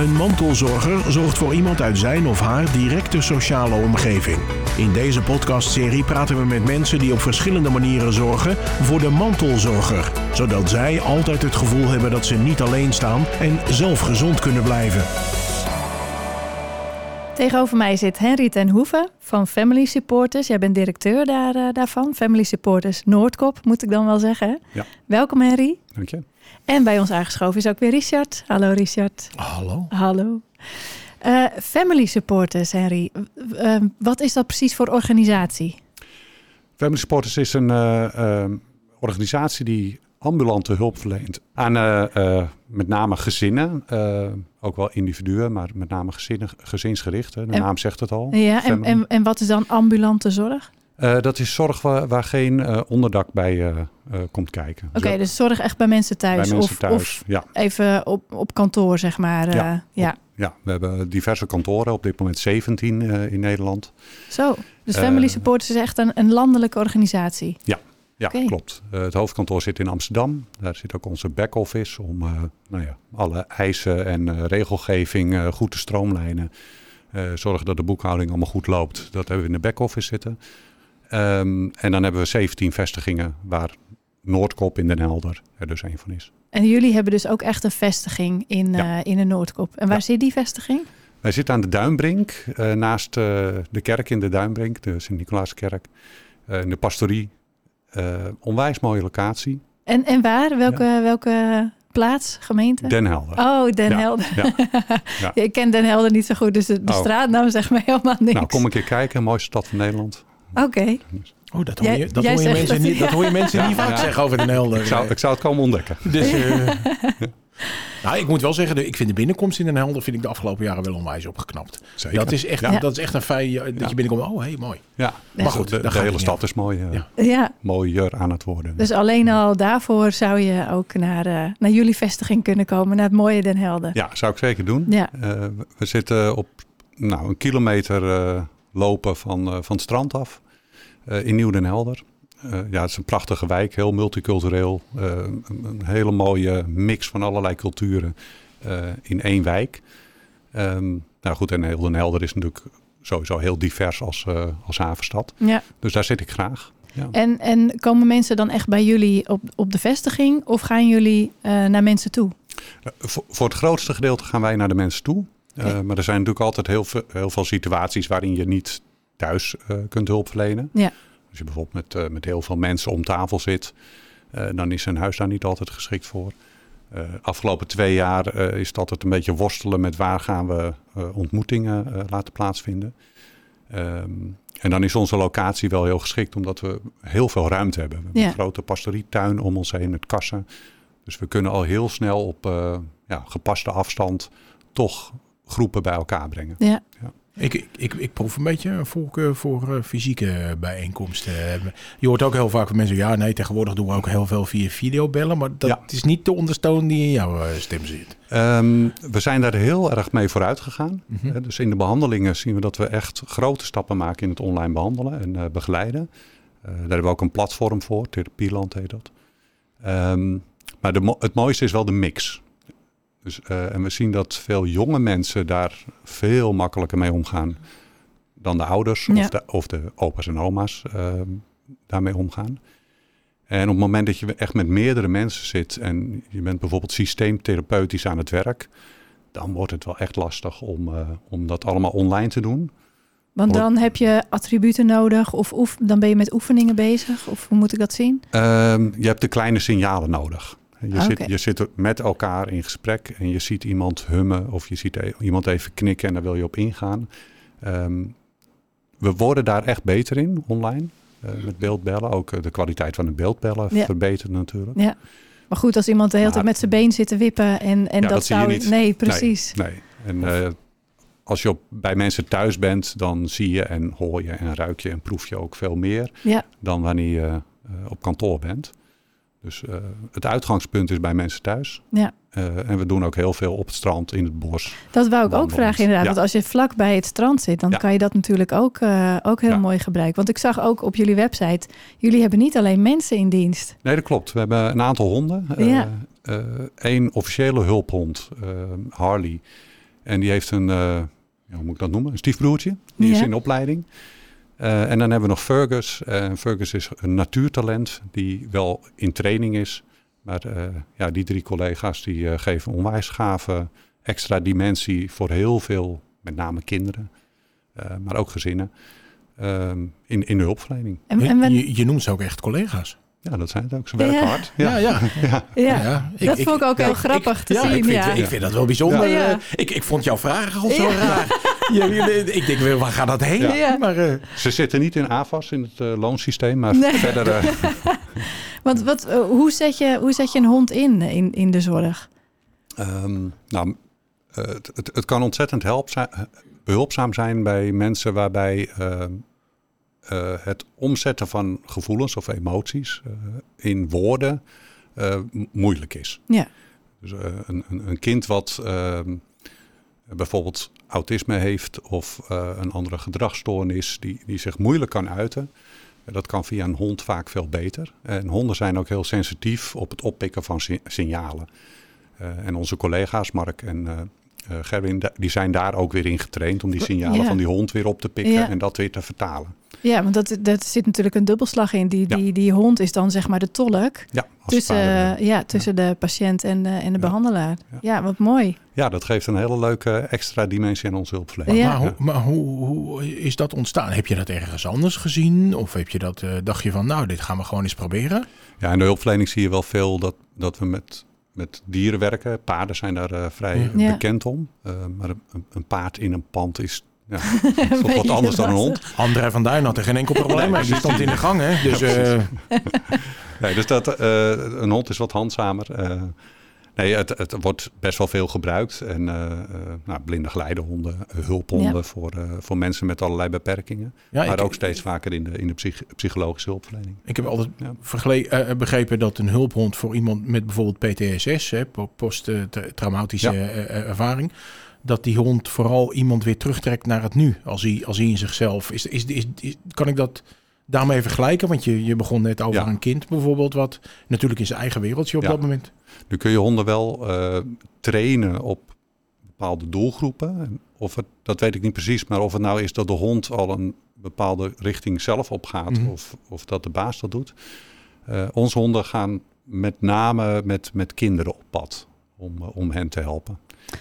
Een mantelzorger zorgt voor iemand uit zijn of haar directe sociale omgeving. In deze podcastserie praten we met mensen die op verschillende manieren zorgen voor de mantelzorger, zodat zij altijd het gevoel hebben dat ze niet alleen staan en zelf gezond kunnen blijven. Tegenover mij zit Henry ten Hoeven van Family Supporters. Jij bent directeur daar, uh, daarvan. Family Supporters Noordkop, moet ik dan wel zeggen. Hè? Ja. Welkom Henry. Dank je. En bij ons aangeschoven is ook weer Richard. Hallo Richard. Hallo. Hallo. Uh, family Supporters, Henry. Uh, wat is dat precies voor organisatie? Family Supporters is een organisatie die ambulante hulp verleent aan met name gezinnen, uh, ook wel individuen, maar met name gezinnen, gezinsgericht. Hè. De naam zegt het al. Ja, en, en, en, wat is dan ambulante zorg? Dat is zorg waar, waar geen onderdak bij komt kijken. Oké, okay, dus zorg echt bij mensen thuis? Bij mensen of, thuis, of ja. even op, op kantoor, zeg maar. Ja, ja. Op, ja, we hebben diverse kantoren, op dit moment 17 in Nederland. Zo, dus Family Supporters is echt een, een landelijke organisatie? Ja, ja, okay. klopt. Uh, het hoofdkantoor zit in Amsterdam. Daar zit ook onze back-office om uh, nou ja, alle eisen en uh, regelgeving goed te stroomlijnen. zorgen dat de boekhouding allemaal goed loopt. Dat hebben we in de back-office zitten. Um, en dan hebben we 17 vestigingen waar Noordkop in Den Helder er dus een van is. En jullie hebben dus ook echt een vestiging in, ja. in de Noordkop. En waar ja. zit die vestiging? Wij zitten aan de Duinbrink, naast de kerk in de Duinbrink, de Sint-Nicolaaskerk. in de pastorie onwijs mooie locatie. En, en waar? Welke, ja. welke plaats, gemeente? Den Helder. Oh, Den ja. Helder. Ja. ik ken Den Helder niet zo goed, dus de, de oh. straatnaam zegt mij helemaal niks. Nou, kom een keer kijken. Mooiste stad van Nederland. Oké. Okay. Oh, dat hoor je, dat hoor je mensen, niet, dat hoor je mensen niet vaak zeggen over Den Helder. Ik zou, ik zou het komen ontdekken. Dus, uh, Nou, ik moet wel zeggen, ik vind de binnenkomst in Den Helder vind ik de afgelopen jaren wel onwijs opgeknapt. Zeker. Dat is echt, ja. dat is echt een fijn dat je binnenkomt. Oh, hé, mooi. Ja, maar goed, de, de hele stad is mooi, uh, ja. ja. mooier aan het worden. Dus alleen al daarvoor zou je ook naar, uh, naar jullie vestiging kunnen komen, naar het mooie Den Helder. Ja, zou ik zeker doen. Ja. Uh, we zitten op nou, een kilometer lopen van, van het strand af in Nieuw Den Helder. Uh, ja, het is een prachtige wijk, heel multicultureel. Uh, een, een, hele mooie mix van allerlei culturen in één wijk. Um, nou goed, en heel Den Helder is natuurlijk sowieso heel divers als, als havenstad. Ja. Dus daar zit ik graag. Ja. En, en komen mensen dan echt bij jullie op, op de vestiging of gaan jullie naar mensen toe? Voor, voor, het grootste gedeelte gaan wij naar de mensen toe. Okay. maar er zijn natuurlijk altijd heel veel, heel veel situaties waarin je niet thuis kunt hulp verlenen. Ja. Als je bijvoorbeeld met, uh, met heel veel mensen om tafel zit, uh, dan is een huis daar niet altijd geschikt voor. Afgelopen twee jaar is het altijd een beetje worstelen met waar gaan we ontmoetingen laten plaatsvinden. Um, en dan is onze locatie wel heel geschikt, omdat we heel veel ruimte hebben. We hebben Ja. een grote pastorietuin om ons heen met kassen. Dus we kunnen al heel snel op ja, gepaste afstand toch groepen bij elkaar brengen. Ja. Ik, ik, ik, ik proef een beetje een voorkeur voor uh, fysieke bijeenkomsten. Je hoort ook heel vaak van mensen, ja nee, tegenwoordig doen we ook heel veel via videobellen. Maar dat Ja. is niet de ondertoon die in jouw eh, stem zit. Ehm, we zijn daar heel erg mee vooruit gegaan. Mhm. Dus in de behandelingen zien we dat we echt grote stappen maken in het online behandelen en eh, begeleiden. Eh, daar hebben we ook een platform voor, Therapieland heet dat. Ehm, maar de, het mooiste is wel de mix. Dus, eh, en we zien dat veel jonge mensen daar veel makkelijker mee omgaan dan de ouders Ja. of, de, of de opa's en oma's ehm, daarmee omgaan. En op het moment dat je echt met meerdere mensen zit en je bent bijvoorbeeld systeemtherapeutisch aan het werk, dan wordt het wel echt lastig om, eh, om dat allemaal online te doen. Want dan heb je attributen nodig of oef, dan ben je met oefeningen bezig? Of hoe moet ik dat zien? Ehm, je hebt de kleine signalen nodig. Je, zit, je zit met elkaar in gesprek en je ziet iemand hummen of je ziet e- iemand even knikken en daar wil je op ingaan. Ehm, we worden daar echt beter in online eh, met beeldbellen. Ook eh, de kwaliteit van de beeldbellen Ja. verbetert natuurlijk. Ja. Maar goed, als iemand de hele tijd met zijn been zit te wippen en, en Ja, dat, dat zou... Nee, precies. Nee. En eh, als je op, bij mensen thuis bent, dan zie je en hoor je en ruik je en proef je ook veel meer Ja, dan wanneer je op kantoor bent. Dus eh, het uitgangspunt is bij mensen thuis. ja. Eh, en we doen ook heel veel op het strand, in het bos. Dat wou ik ook vragen inderdaad. Ja. Want als je vlak bij het strand zit, dan Ja. kan je dat natuurlijk ook, eh, ook heel Ja. mooi gebruiken. Want ik zag ook op jullie website, jullie hebben niet alleen mensen in dienst. Nee, dat klopt. We hebben een aantal honden. Eén officiële hulphond, Harley. En die heeft een, hoe moet ik dat noemen? Een stiefbroertje. Die is in opleiding. Uh, en dan hebben we nog Fergus. Uh, Fergus is een natuurtalent die wel in training is. Maar ja, die drie collega's die geven onwijs gave extra dimensie voor heel veel, met name kinderen, maar ook gezinnen, ehm, in, in de hulpverlening. En, en je, je noemt ze ook echt collega's. Ja, dat zijn het ook. Ze werken ja. hard. Ja, ja. ja. ja. dat ik, vond ik ook heel grappig te zien. Ik vind, ja. ik vind dat wel bijzonder. Ik, ik vond jouw vragen al zo raar. ik denk, waar gaat dat heen? Maar, uh... Ze zitten niet in AFAS, in het uh, loonsysteem, maar nee. verder... Uh... Want wat, hoe, zet je, hoe zet je een hond in, in, in de zorg? Um, nou, het, het, het, kan ontzettend helpzaam, behulpzaam zijn bij mensen waarbij ehm, uh, het omzetten van gevoelens of emoties uh, in woorden uh, moeilijk is. Ja. Dus een, een, een, kind wat bijvoorbeeld autisme heeft of een andere gedragsstoornis die, die zich moeilijk kan uiten, dat kan via een hond vaak veel beter. En honden zijn ook heel sensitief op het oppikken van signalen. en onze collega's, Mark en uh, Gerwin, die zijn daar ook weer in getraind om die signalen van die hond weer op te pikken en dat weer te vertalen. Ja, want dat, dat zit natuurlijk een dubbelslag in. Die, die, die hond is dan zeg maar de tolk ja, tussen, ja, tussen de patiënt en, uh, en de behandelaar. Ja. wat mooi. Ja, dat geeft een hele leuke extra dimensie aan onze hulpverlening. Maar, hoe, maar hoe, hoe, is dat ontstaan? Heb je dat ergens anders gezien? Of heb je dat, uh, dacht je van nou, dit gaan we gewoon eens proberen? Ja, in de hulpverlening zie je wel veel dat, dat we met met dieren werken. Paarden zijn daar uh, vrij ja. bekend om. Uh, maar een, een, paard in een pand is ja, toch wat anders dan een hond. André van Duin had er geen enkel probleem mee. Die stond in de gang, hè? Dus, uh... nee, dus dat, een hond is wat handzamer. Nee, het, het wordt best wel veel gebruikt. En uh, uh, nou, blinde geleidehonden, hulphonden ja. voor, uh, voor mensen met allerlei beperkingen. Ja, maar ik, ook steeds vaker in de, in de psych psychologische hulpverlening. Ik heb altijd ja. begrepen dat een hulphond voor iemand met bijvoorbeeld PTSS, posttraumatische ervaring, dat die hond vooral iemand weer terugtrekt naar het nu, als hij, als hij in zichzelf is, is, is, is Kan ik dat daarmee vergelijken? Want je, je begon net over een kind bijvoorbeeld, wat natuurlijk in zijn eigen wereldje op dat moment. Nu kun je honden wel uh, trainen op bepaalde doelgroepen. Of het, dat weet ik niet precies, maar of het nou is dat de hond al een bepaalde richting zelf opgaat mm. of, of dat de baas dat doet. Uh, onze honden gaan met name met, met kinderen op pad om, uh, om hen te helpen.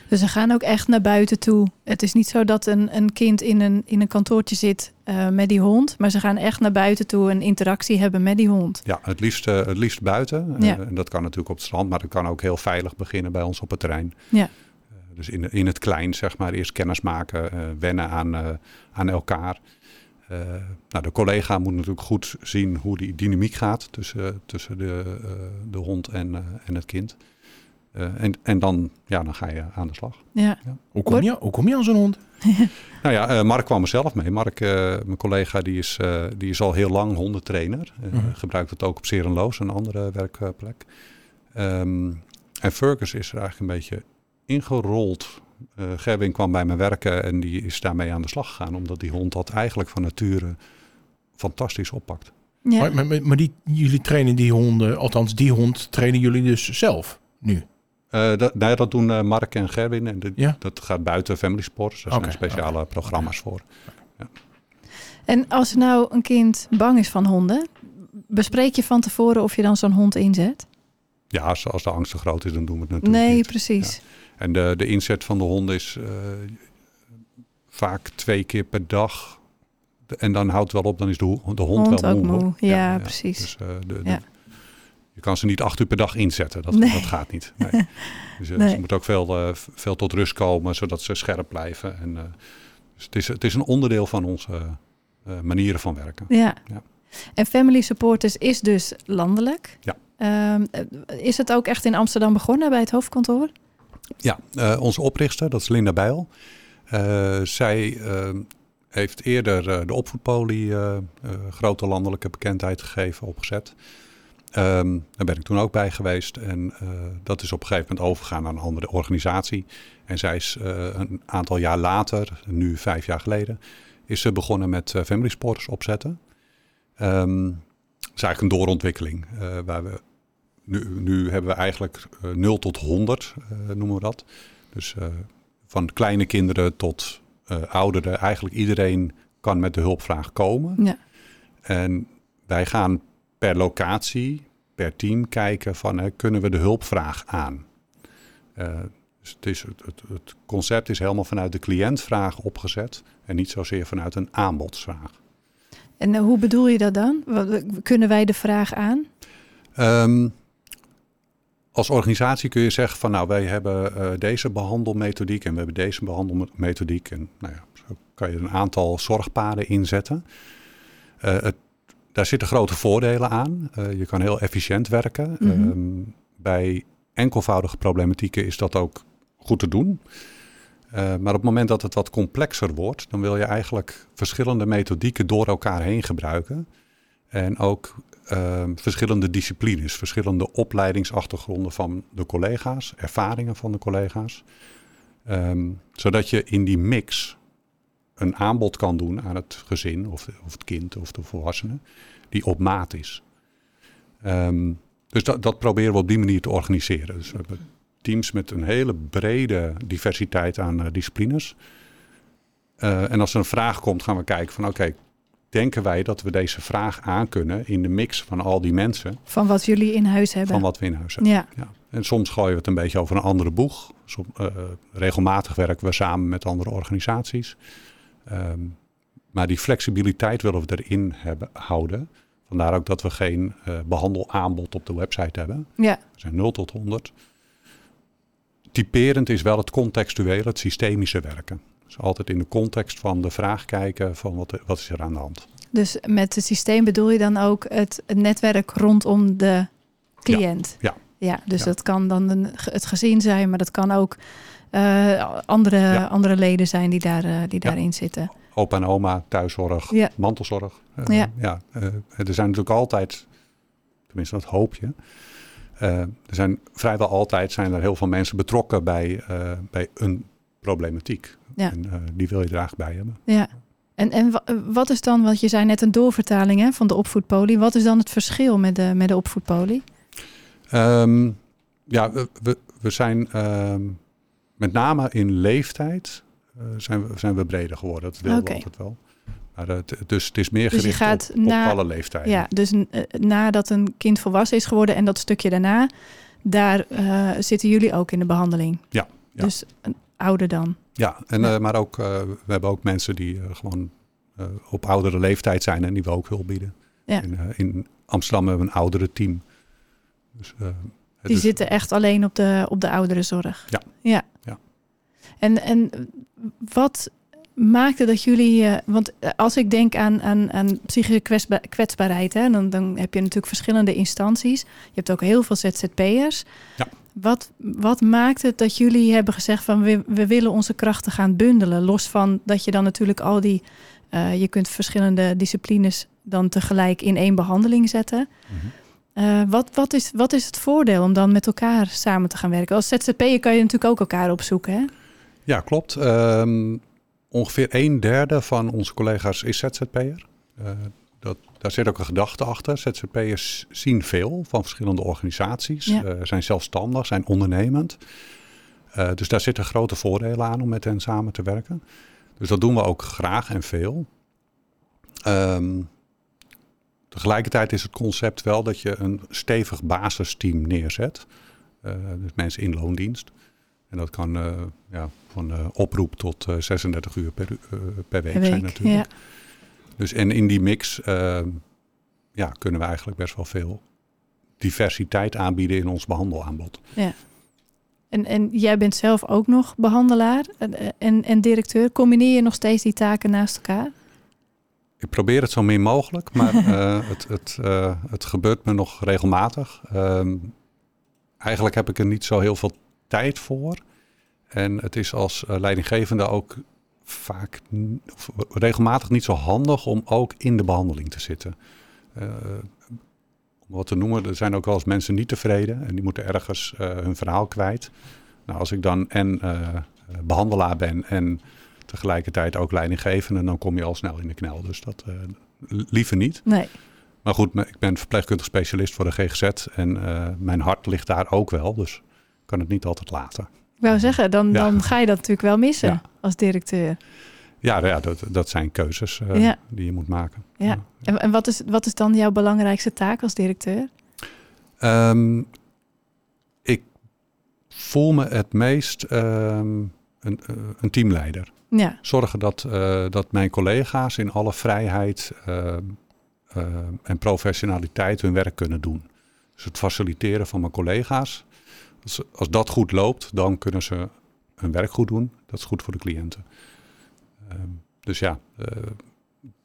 Dus ze gaan ook echt naar buiten toe. Het is niet zo dat een, een kind in een, in een kantoortje zit uh, met die hond. Maar ze gaan echt naar buiten toe en interactie hebben met die hond. Ja, het liefst, uh, het liefst buiten. Ja. Uh, en dat kan natuurlijk op het strand, maar het kan ook heel veilig beginnen bij ons op het terrein. Ja. dus in, in het klein, zeg maar, eerst kennis maken, wennen aan, aan elkaar. nou, de collega moet natuurlijk goed zien hoe die dynamiek gaat tussen, tussen de, de hond en, en het kind. Uh, en, en dan, ja, dan ga je aan de slag. Ja. ja. Hoe, kom je, hoe kom je aan zo'n hond? nou ja, uh, Mark kwam er zelf mee. Mark, uh, mijn collega, die is, die is al heel lang hondentrainer. -huh. Mhm. Gebruikt het ook op Serenloos, een andere werkplek. Um, en Fergus is er eigenlijk een beetje ingerold. Gerwin kwam bij me werken en die is daarmee aan de slag gegaan. Omdat die hond dat eigenlijk van nature fantastisch oppakt. Ja. Maar, maar, maar die, jullie trainen die honden, althans die hond trainen jullie dus zelf? nu? Uh, dat, nee, dat doen uh, Mark en Gerwin. En de, ja? Dat gaat buiten Family Sports. Daar okay. zijn speciale okay. programma's okay. voor. Ja. En als nou een kind bang is van honden, bespreek je van tevoren of je dan zo'n hond inzet? Ja, als, als, de angst te groot is, dan doen we het natuurlijk Nee, niet. precies. Ja. En de, de inzet van de hond is uh, vaak twee keer per dag. En dan houdt het wel op, dan is de, de hond, hond wel moe. moe. moe. Ja, precies. Dus, de, de, je kan ze niet acht uur per dag inzetten. Dat, nee. dat gaat niet. Nee. Dus nee. ze moeten ook veel, uh, veel tot rust komen, zodat ze scherp blijven. En, uh, dus het, is, het is een onderdeel van onze manieren van werken. Ja. ja. En Family Supporters is dus landelijk. Ja. Um, is het ook echt in Amsterdam begonnen bij het hoofdkantoor? Ja, onze oprichter, dat is Linda Bijl. zij ehm, heeft eerder de opvoedpolie grote landelijke bekendheid gegeven, opgezet. Um, daar ben ik toen ook bij geweest. En uh, dat is op een gegeven moment overgegaan naar een andere organisatie. En zij is uh, een aantal jaar later, nu vijf jaar geleden, is ze begonnen met uh, Family Sporters opzetten. Um, dat is eigenlijk een doorontwikkeling. waar we nu, nu hebben we eigenlijk 0 tot 100, noemen we dat. Dus van kleine kinderen tot ouderen. Eigenlijk iedereen kan met de hulpvraag komen. Ja. En wij gaan per locatie, per team kijken van kunnen we de hulpvraag aan. Uh, dus het, is, het, het, het, concept is helemaal vanuit de cliëntvraag opgezet en niet zozeer vanuit een aanbodsvraag. En hoe bedoel je dat dan? Kunnen wij de vraag aan? Um, als organisatie kun je zeggen van nou wij hebben uh, deze behandelmethodiek en we hebben deze behandelmethodiek. En nou ja, zo kan je een aantal zorgpaden inzetten. Uh, het, daar zitten grote voordelen aan. Uh, je kan heel efficiënt werken. Mm -hmm. um, bij enkelvoudige problematieken is dat ook goed te doen. maar op het moment dat het wat complexer wordt, dan wil je eigenlijk verschillende methodieken door elkaar heen gebruiken. En ook um, verschillende disciplines, verschillende opleidingsachtergronden van de collega's, ervaringen van de collega's. Um, zodat je in die mix een aanbod kan doen aan het gezin of, of het kind of de volwassene die op maat is. Um, dus dat, dat, proberen we op die manier te organiseren. Dus we hebben teams met een hele brede diversiteit aan uh, disciplines. Uh, en als er een vraag komt, gaan we kijken van oké, okay, denken wij dat we deze vraag aankunnen in de mix van al die mensen. Van wat jullie in huis hebben. Van wat we in huis hebben. Ja. ja. En soms gooien we het een beetje over een andere boeg. Som, uh, regelmatig werken we samen met andere organisaties. Um, maar die flexibiliteit willen we erin hebben, houden. Vandaar ook dat we geen uh, behandelaanbod op de website hebben. Ja. We zijn 0 tot 100. Typerend is wel het contextuele, het systemische werken. Dus altijd in de context van de vraag kijken van wat, wat is er aan de hand. Dus met het systeem bedoel je dan ook het, het netwerk rondom de cliënt? Ja. Ja, ja dus ja. dat kan dan een, het gezin zijn, maar dat kan ook andere, ja. andere leden zijn die, daar, uh, die daarin zitten. Opa en oma, thuiszorg, mantelzorg. Uh, ja. Ja, er zijn natuurlijk altijd, tenminste dat hoop je, er zijn vrijwel altijd zijn er heel veel mensen betrokken bij, bij een problematiek. Ja. En uh, die wil je graag bij hebben. Ja. En, en wat is dan, want je zei net een doorvertaling hè, van de opvoedpolie. Wat is dan het verschil met de, met de opvoedpolie? Um, ja, we, we, we zijn um, met name in leeftijd uh, zijn, we, zijn we breder geworden. Dat wilden we altijd wel. Maar het, dus het is meer Dus gericht gaat op, alle leeftijden. Ja, dus uh, nadat een kind volwassen is geworden en dat stukje daarna, daar uh, zitten jullie ook in de behandeling. Ja, ja. Dus een ouder dan. Ja, en, Ja. maar ook, we hebben ook mensen die gewoon op oudere leeftijd zijn en die we ook hulp bieden. Ja. In, in Amsterdam hebben we een oudere team. Dus, Die zitten echt alleen op de, op de ouderenzorg. Ja. Ja. Ja. En, en wat maakte dat jullie... eh, want als ik denk aan, aan, aan psychische kwetsba- kwetsbaarheid... Hè, dan, dan heb je natuurlijk verschillende instanties. Je hebt ook heel veel ZZP'ers. Ja. Wat, wat maakt het dat jullie hebben gezegd van... We, we willen onze krachten gaan bundelen? Los van dat je dan natuurlijk al die... eh, je kunt verschillende disciplines dan tegelijk in één behandeling zetten... Mhm. Uh, wat, wat, is, wat is het voordeel om dan met elkaar samen te gaan werken? Als ZZP'er kan je natuurlijk ook elkaar opzoeken, hè? Ja, klopt. Um, ongeveer een derde van onze collega's is ZZP'er. Uh, dat, daar zit ook een gedachte achter. ZZP'ers zien veel van verschillende organisaties, Ja. uh, zijn zelfstandig, zijn ondernemend. Uh, dus daar zitten grote voordelen aan om met hen samen te werken. Dus dat doen we ook graag en veel. Um, tegelijkertijd is het concept wel dat je een stevig basisteam neerzet. Uh, dus mensen in loondienst. En dat kan uh, ja, van uh, oproep tot uh, 36 uur per, per, week zijn natuurlijk. ja. Dus en in die mix ja, kunnen we eigenlijk best wel veel diversiteit aanbieden in ons behandelaanbod. ja. En, en jij bent zelf ook nog behandelaar en, en, en directeur. Combineer je nog steeds die taken naast elkaar? Ik probeer het zo min mogelijk, maar uh, het, het, uh, het gebeurt me nog regelmatig. Um, eigenlijk heb ik er niet zo heel veel tijd voor. En het is als uh, leidinggevende ook vaak of regelmatig niet zo handig om ook in de behandeling te zitten. Om wat te noemen, er zijn ook wel eens mensen niet tevreden en die moeten ergens hun verhaal kwijt. Nou, als ik dan en behandelaar ben en tegelijkertijd ook leidinggevende, dan kom je al snel in de knel. Dus dat uh, liever niet. Nee. Maar goed, ik ben verpleegkundig specialist voor de GGZ en uh, mijn hart ligt daar ook wel, dus ik kan het niet altijd laten. Ik wou zeggen, dan, Ja. dan ga je dat natuurlijk wel missen Ja. als directeur. Ja, ja dat, dat zijn keuzes eh, Ja. die je moet maken. Ja. En, en wat, is, wat is dan jouw belangrijkste taak als directeur? Ehm, ik voel me het meest ehm, een, eh, een teamleider. Ja, Zorgen dat, eh, dat mijn collega's in alle vrijheid ehm, ehm, en professionaliteit hun werk kunnen doen. Dus het faciliteren van mijn collega's. Als, als dat goed loopt, dan kunnen ze hun werk goed doen. Dat is goed voor de cliënten. Ehm, dus ja, eh,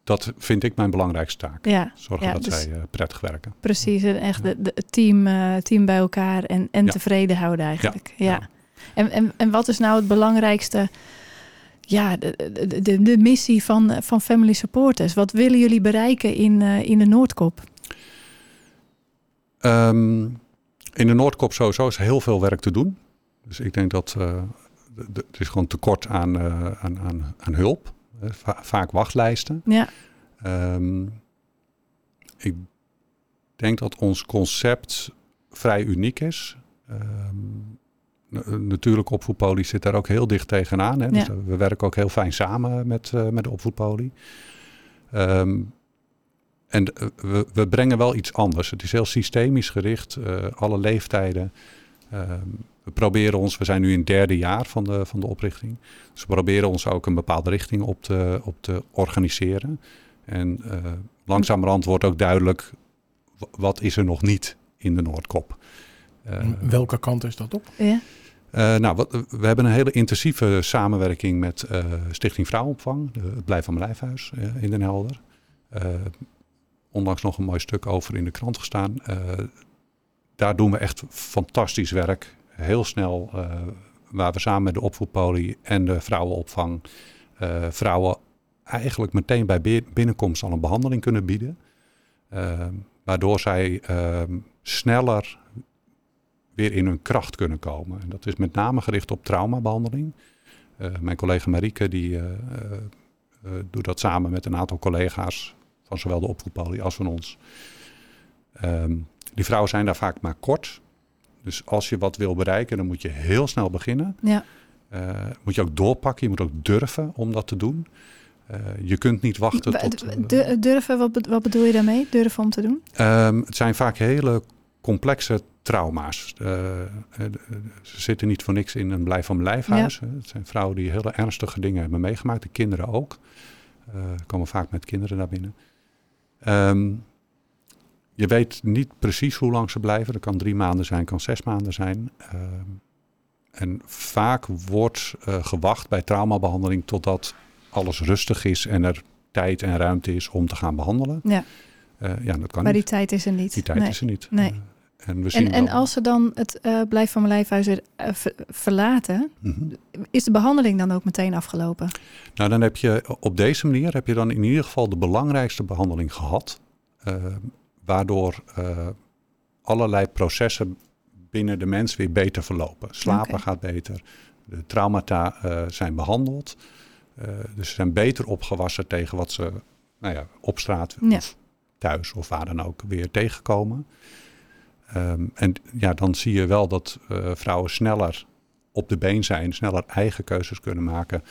dat vind ik mijn belangrijkste taak. ja Zorgen Ja, dat dus- zij eh, prettig werken. precies. En echt het team, eh, team bij elkaar en, en Ja. tevreden houden eigenlijk. Ja. ja. En, en, en wat is nou het belangrijkste, ja, de, de, de, de missie van, van Family Supporters? Wat willen jullie bereiken in, eh, in de Noordkop? Ehm, in de Noordkop sowieso is heel veel werk te doen. Dus ik denk dat eh, de- er is gewoon tekort aan, eh, aan, aan, aan hulp. Va- vaak wachtlijsten. Ja, Ehm, ik denk dat ons concept vrij uniek is. Ehm, natuurlijk, opvoedpolie zit daar ook heel dicht tegenaan. Hè? Dus Ja. we werken ook heel fijn samen met, eh, met de opvoedpolie. Ehm, en eh, we, we brengen wel iets anders. Het is heel systemisch gericht, eh, alle leeftijden. Ehm, we proberen ons, we zijn nu in het derde jaar van de, van de oprichting. Dus we proberen ons ook een bepaalde richting op te, op te organiseren. En eh, langzamerhand wordt ook duidelijk, wat is er nog niet in de Noordkop. Eh, Welke kant is dat op? ja, eh, nou, we hebben een hele intensieve samenwerking met eh, Stichting Vrouwenopvang, het Blijf van mijn Lijfhuis eh, in Den Helder. Onlangs nog een mooi stuk over in de krant gestaan. Daar doen we echt fantastisch werk. Heel snel, waar we samen met de opvoedpolie en de vrouwenopvang vrouwen eigenlijk meteen bij bi- binnenkomst al een behandeling kunnen bieden. Waardoor zij ehm, sneller weer in hun kracht kunnen komen. En dat is met name gericht op traumabehandeling. Eh, mijn collega Marieke die, eh, eh, doet dat samen met een aantal collega's van zowel de opvoedpolie als van ons. Ehm, die vrouwen zijn daar vaak maar kort. Dus als je wat wil bereiken, dan moet je heel snel beginnen. ja, moet je ook doorpakken, je moet ook durven om dat te doen. Je kunt niet wachten tot... Du- Durven, wat, wat bedoel je daarmee? Durven om te doen? Ehm, het zijn vaak hele complexe trauma's. Eh, eh, ze zitten niet voor niks in een blijf van mijn lijfhuis. hè. Het zijn vrouwen die hele ernstige dingen hebben meegemaakt. De kinderen ook. Eh komen vaak met kinderen naar binnen. Ehm, je weet niet precies hoe lang ze blijven. Dat kan drie maanden zijn, kan zes maanden zijn. Ehm, en vaak wordt gewacht bij traumabehandeling totdat alles rustig is en er tijd en ruimte is om te gaan behandelen. Ja, ja, dat kan maar die tijd is er niet. Die tijd Nee. is er niet. Nee. En we zien En, en wel- als ze dan het eh Blijf van mijn lijfhuis weer eh, ver- verlaten, Mhm. is de behandeling dan ook meteen afgelopen? Nou, dan heb je op deze manier heb je dan in ieder geval de belangrijkste behandeling gehad. eh, waardoor allerlei processen binnen de mens weer beter verlopen. Slapen gaat beter, de traumata zijn behandeld. eh, dus ze zijn beter opgewassen tegen wat ze nou ja, op straat Ja. of thuis of waar dan ook weer tegenkomen. Ehm, en ja, dan zie je wel dat eh, vrouwen sneller op de been zijn, sneller eigen keuzes kunnen maken.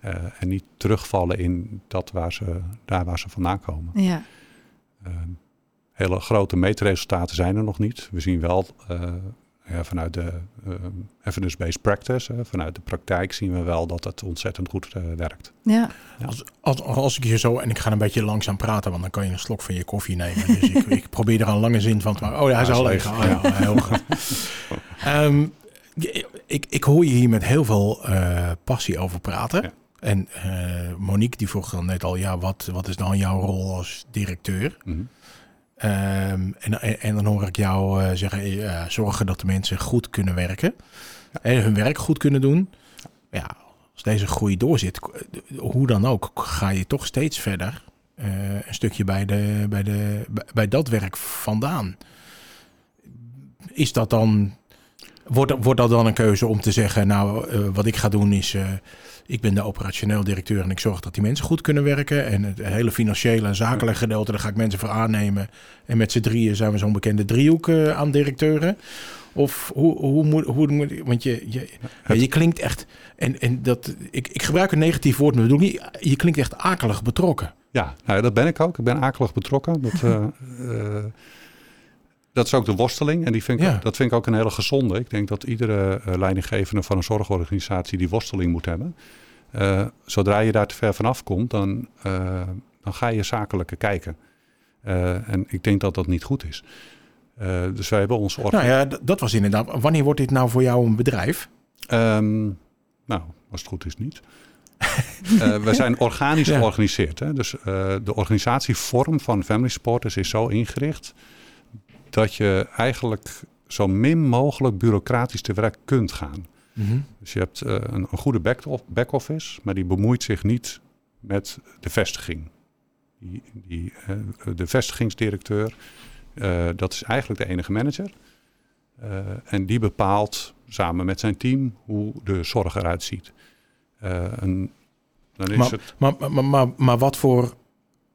eh, en niet terugvallen in dat waar ze, daar waar ze vandaan komen. Ja, Ehm, hele grote meetresultaten zijn er nog niet. We zien wel eh, ja, vanuit de ehm, evidence-based practice, hè, vanuit de praktijk zien we wel dat het ontzettend goed eh, werkt. ja, Als, als, als ik hier zo, en ik ga een beetje langzaam praten, want dan kan je een slok van je koffie nemen. Dus ik, ik probeer er een lange zin van te maken. Oh ja, hij is al leeg. leeg. Oh, ja, heel goed. Ehm, ik, ik hoor je hier met heel veel eh, passie over praten. Ja. En eh, Monique die vroeg dan net al, ja, wat, wat is dan jouw rol als directeur? Mhm. En, en, en dan hoor ik jou eh, zeggen, eh, zorgen dat de mensen goed kunnen werken. En hun werk goed kunnen doen. Ja, als deze groei doorzit, hoe dan ook, ga je toch steeds verder eh, een stukje bij, de, bij, de, bij- dat werk vandaan. Is dat dan Wordt, wordt dat dan een keuze om te zeggen, nou, wat ik ga doen is, ik ben de operationeel directeur en ik zorg dat die mensen goed kunnen werken. En het hele financiële en zakelijke gedeelte, daar ga ik mensen voor aannemen. En met z'n drieën zijn we zo'n bekende driehoek eh, aan directeuren. Of hoe, hoe moet, hoe moet, want je, je, je klinkt echt, en, en dat, ik, ik gebruik een negatief woord, maar bedoel niet, je klinkt echt akelig betrokken. Ja, nou, dat ben ik ook. Ik ben akelig betrokken. Dat, uh, uh, dat is ook de worsteling. En die vind ik, Ja. dat vind ik ook een hele gezonde. Ik denk dat iedere uh, leidinggevende van een zorgorganisatie die worsteling moet hebben. Uh, zodra je daar te ver vanaf komt, dan, uh, dan ga je zakelijke kijken. Uh, en ik denk dat dat niet goed is. Dus wij hebben onze Nou ja, dat was inderdaad. Wanneer wordt dit nou voor jou een bedrijf? Um, nou, als het goed is niet. uh, we zijn organisch ja. georganiseerd. Hè? Dus uh, de organisatievorm van Family Supporters is zo ingericht dat je eigenlijk zo min mogelijk bureaucratisch te werk kunt gaan. Mm -hmm. Dus je hebt uh, een, een, goede back-office, maar die bemoeit zich niet met de vestiging. Die, die, de vestigingsdirecteur, dat is eigenlijk de enige manager. en die bepaalt samen met zijn team hoe de zorg eruit ziet. Dan is maar, het... maar, maar, maar, maar wat voor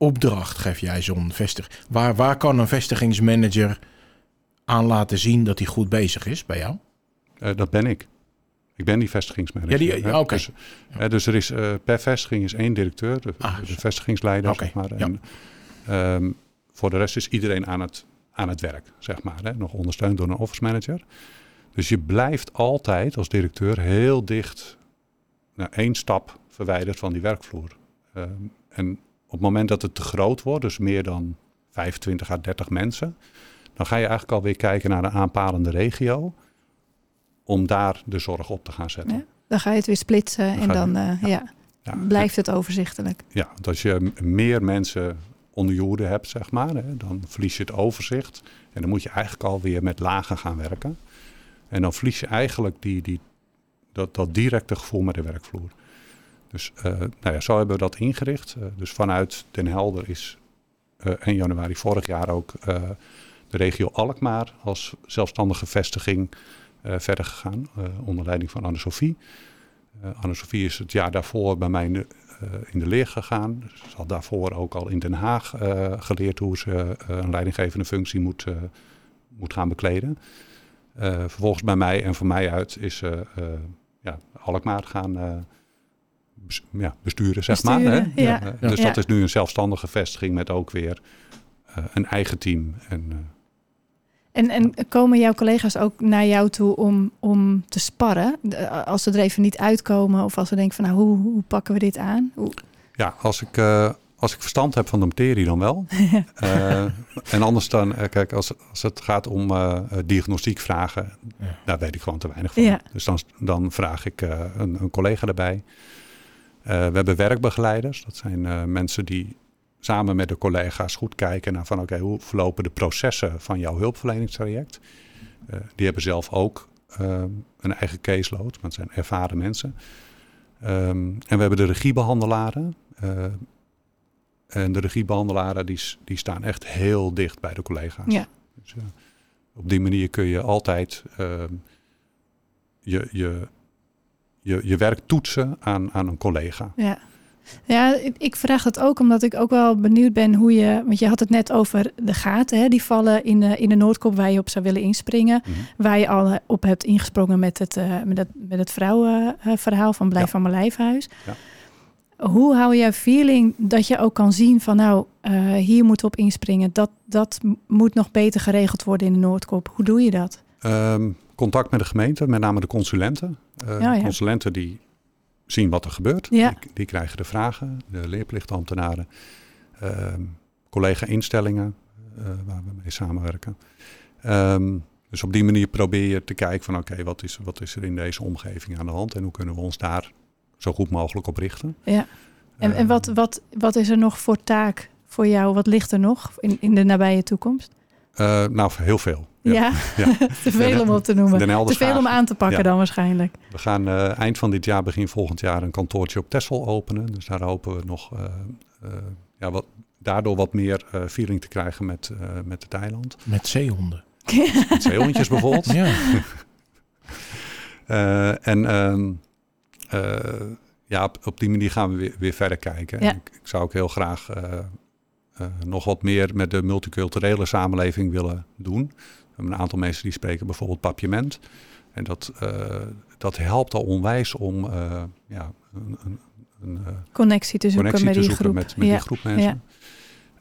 opdracht geef jij zo'n vestiging? Waar, waar kan een vestigingsmanager aan laten zien dat hij goed bezig is bij jou? Uh, dat ben ik. Ik ben die vestigingsmanager. Ja, die. Okay. Dus, ja. dus er is uh, per vestiging is één directeur, de, ah, de vestigingsleider, okay. zeg maar. En, um, voor de rest is iedereen aan het, aan het werk, zeg maar. Hè? Nog ondersteund door een office manager. Dus je blijft altijd als directeur heel dicht, nou, één stap verwijderd van die werkvloer. Uh, en het moment dat het te groot wordt, dus meer dan 25 à 30 mensen, dan ga je eigenlijk alweer kijken naar de aanpalende regio om daar de zorg op te gaan zetten. Ja, dan ga je het weer splitsen dan en dan je, uh, ja. Blijft het overzichtelijk. Ja, want als je meer mensen onder je hoede hebt, zeg maar, hè, dan verlies je het overzicht. En dan moet je eigenlijk alweer met lagen gaan werken. En dan verlies je eigenlijk die, die, dat, dat directe gevoel met de werkvloer. Dus uh, nou ja, zo hebben we dat ingericht. Uh, dus vanuit Den Helder is uh, 1 januari vorig jaar ook de regio Alkmaar als zelfstandige vestiging verder gegaan. onder leiding van Anne-Sophie. Anne-Sophie is het jaar daarvoor bij mij in de, in de leer gegaan. Ze had daarvoor ook al in Den Haag geleerd hoe ze een leidinggevende functie moet, moet gaan bekleden. Vervolgens bij mij en van mij uit is uh, ja, Alkmaar gaan ja, besturen, zeg besturen, maar. Hè? Ja. Ja, dus dat is nu een zelfstandige vestiging met ook weer een eigen team. En, en, en komen jouw collega's ook naar jou toe om, om te sparren? Als ze er even niet uitkomen of als ze denken van nou, hoe, hoe pakken we dit aan? Hoe... Ja, als ik als ik verstand heb van de materie dan wel. uh, en anders dan, uh, kijk, als, als het gaat om uh, diagnostiekvragen, ja. daar weet ik gewoon te weinig van. Ja. Dus dan, dan vraag ik een, een, collega erbij. We hebben werkbegeleiders. Dat zijn mensen die samen met de collega's goed kijken naar van oké, okay, hoe verlopen de processen van jouw hulpverleningstraject. die hebben zelf ook een eigen caseload, want het zijn ervaren mensen. Um, en we hebben de regiebehandelaren. En de regiebehandelaren die, die staan echt heel dicht bij de collega's. Ja. Dus, op die manier kun je altijd uh, je, je, je, je werk toetsen aan, aan een collega. Ja. Ja, ik vraag het ook omdat ik ook wel benieuwd ben hoe je... Want je had het net over de gaten, hè, die vallen in de, in de Noordkop waar je op zou willen inspringen. Mhm. Waar je al op hebt ingesprongen met het, uh, met het, met het vrouwenverhaal van Blijf ja. van mijn lijfhuis. Ja. Hoe hou jij feeling dat je ook kan zien van nou, uh, hier moeten we op inspringen. Dat, dat moet nog beter geregeld worden in de Noordkop. Hoe doe je dat? Um, contact met de gemeente, met name de consulenten. Uh, ja, ja. Consulenten die zien wat er gebeurt. Ja. Die, die, krijgen de vragen, de leerplichtambtenaren, uh, collega-instellingen uh, waar we mee samenwerken. Um, dus op die manier probeer je te kijken van oké, okay, wat, is, wat is er in deze omgeving aan de hand en hoe kunnen we ons daar zo goed mogelijk op richten. Ja. En, en wat, wat, wat is er nog voor taak voor jou? Wat ligt er nog in, in de nabije toekomst? Uh, nou, heel veel. Ja, ja. ja. te veel om op te noemen. Te veel om aan te pakken ja. dan waarschijnlijk. We gaan uh, eind van dit jaar, begin volgend jaar, een kantoortje op Texel openen. Dus daar hopen we nog ja, wat, daardoor wat meer feeling te krijgen met, met het eiland. Met zeehonden. met zeehondjes bijvoorbeeld. Ja. Eh, en ehm, eh, ja, op, op die manier gaan we weer, weer verder kijken. En Ik, ik zou ook heel graag eh, eh, nog wat meer met de multiculturele samenleving willen doen. We hebben een aantal mensen die spreken bijvoorbeeld papiament. En dat, eh, dat helpt al onwijs om eh, ja, een, een, een eh, Connectie te zoeken connectie met te die zoeken groep. met, met ja. die groep mensen.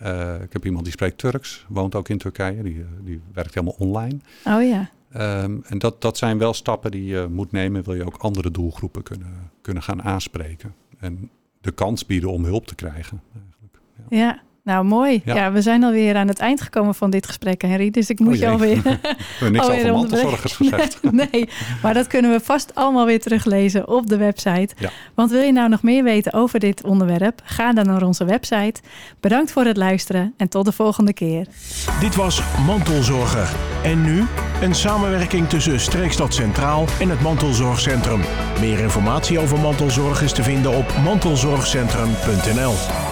Eh, ik heb iemand die spreekt Turks, woont ook in Turkije. Die, eh, die werkt helemaal online. Oh ja. Ehm, en dat, dat zijn wel stappen die je moet nemen. Wil je ook andere doelgroepen kunnen, kunnen gaan aanspreken. En de kans bieden om hulp te krijgen. Eigenlijk. Ja, nou mooi. Ja. Ja. we zijn alweer aan het eind gekomen van dit gesprek, Henry. Dus ik moet Oh je alweer... We hebben niks over mantelzorgers gezegd. nee, maar dat kunnen we vast allemaal weer teruglezen op de website. Ja. Want wil je nou nog meer weten over dit onderwerp? Ga dan naar onze website. Bedankt voor het luisteren en tot de volgende keer. Dit was Mantelzorger. En nu een samenwerking tussen Streekstad Centraal en het Mantelzorgcentrum. Meer informatie over mantelzorg is te vinden op mantelzorgcentrum.nl.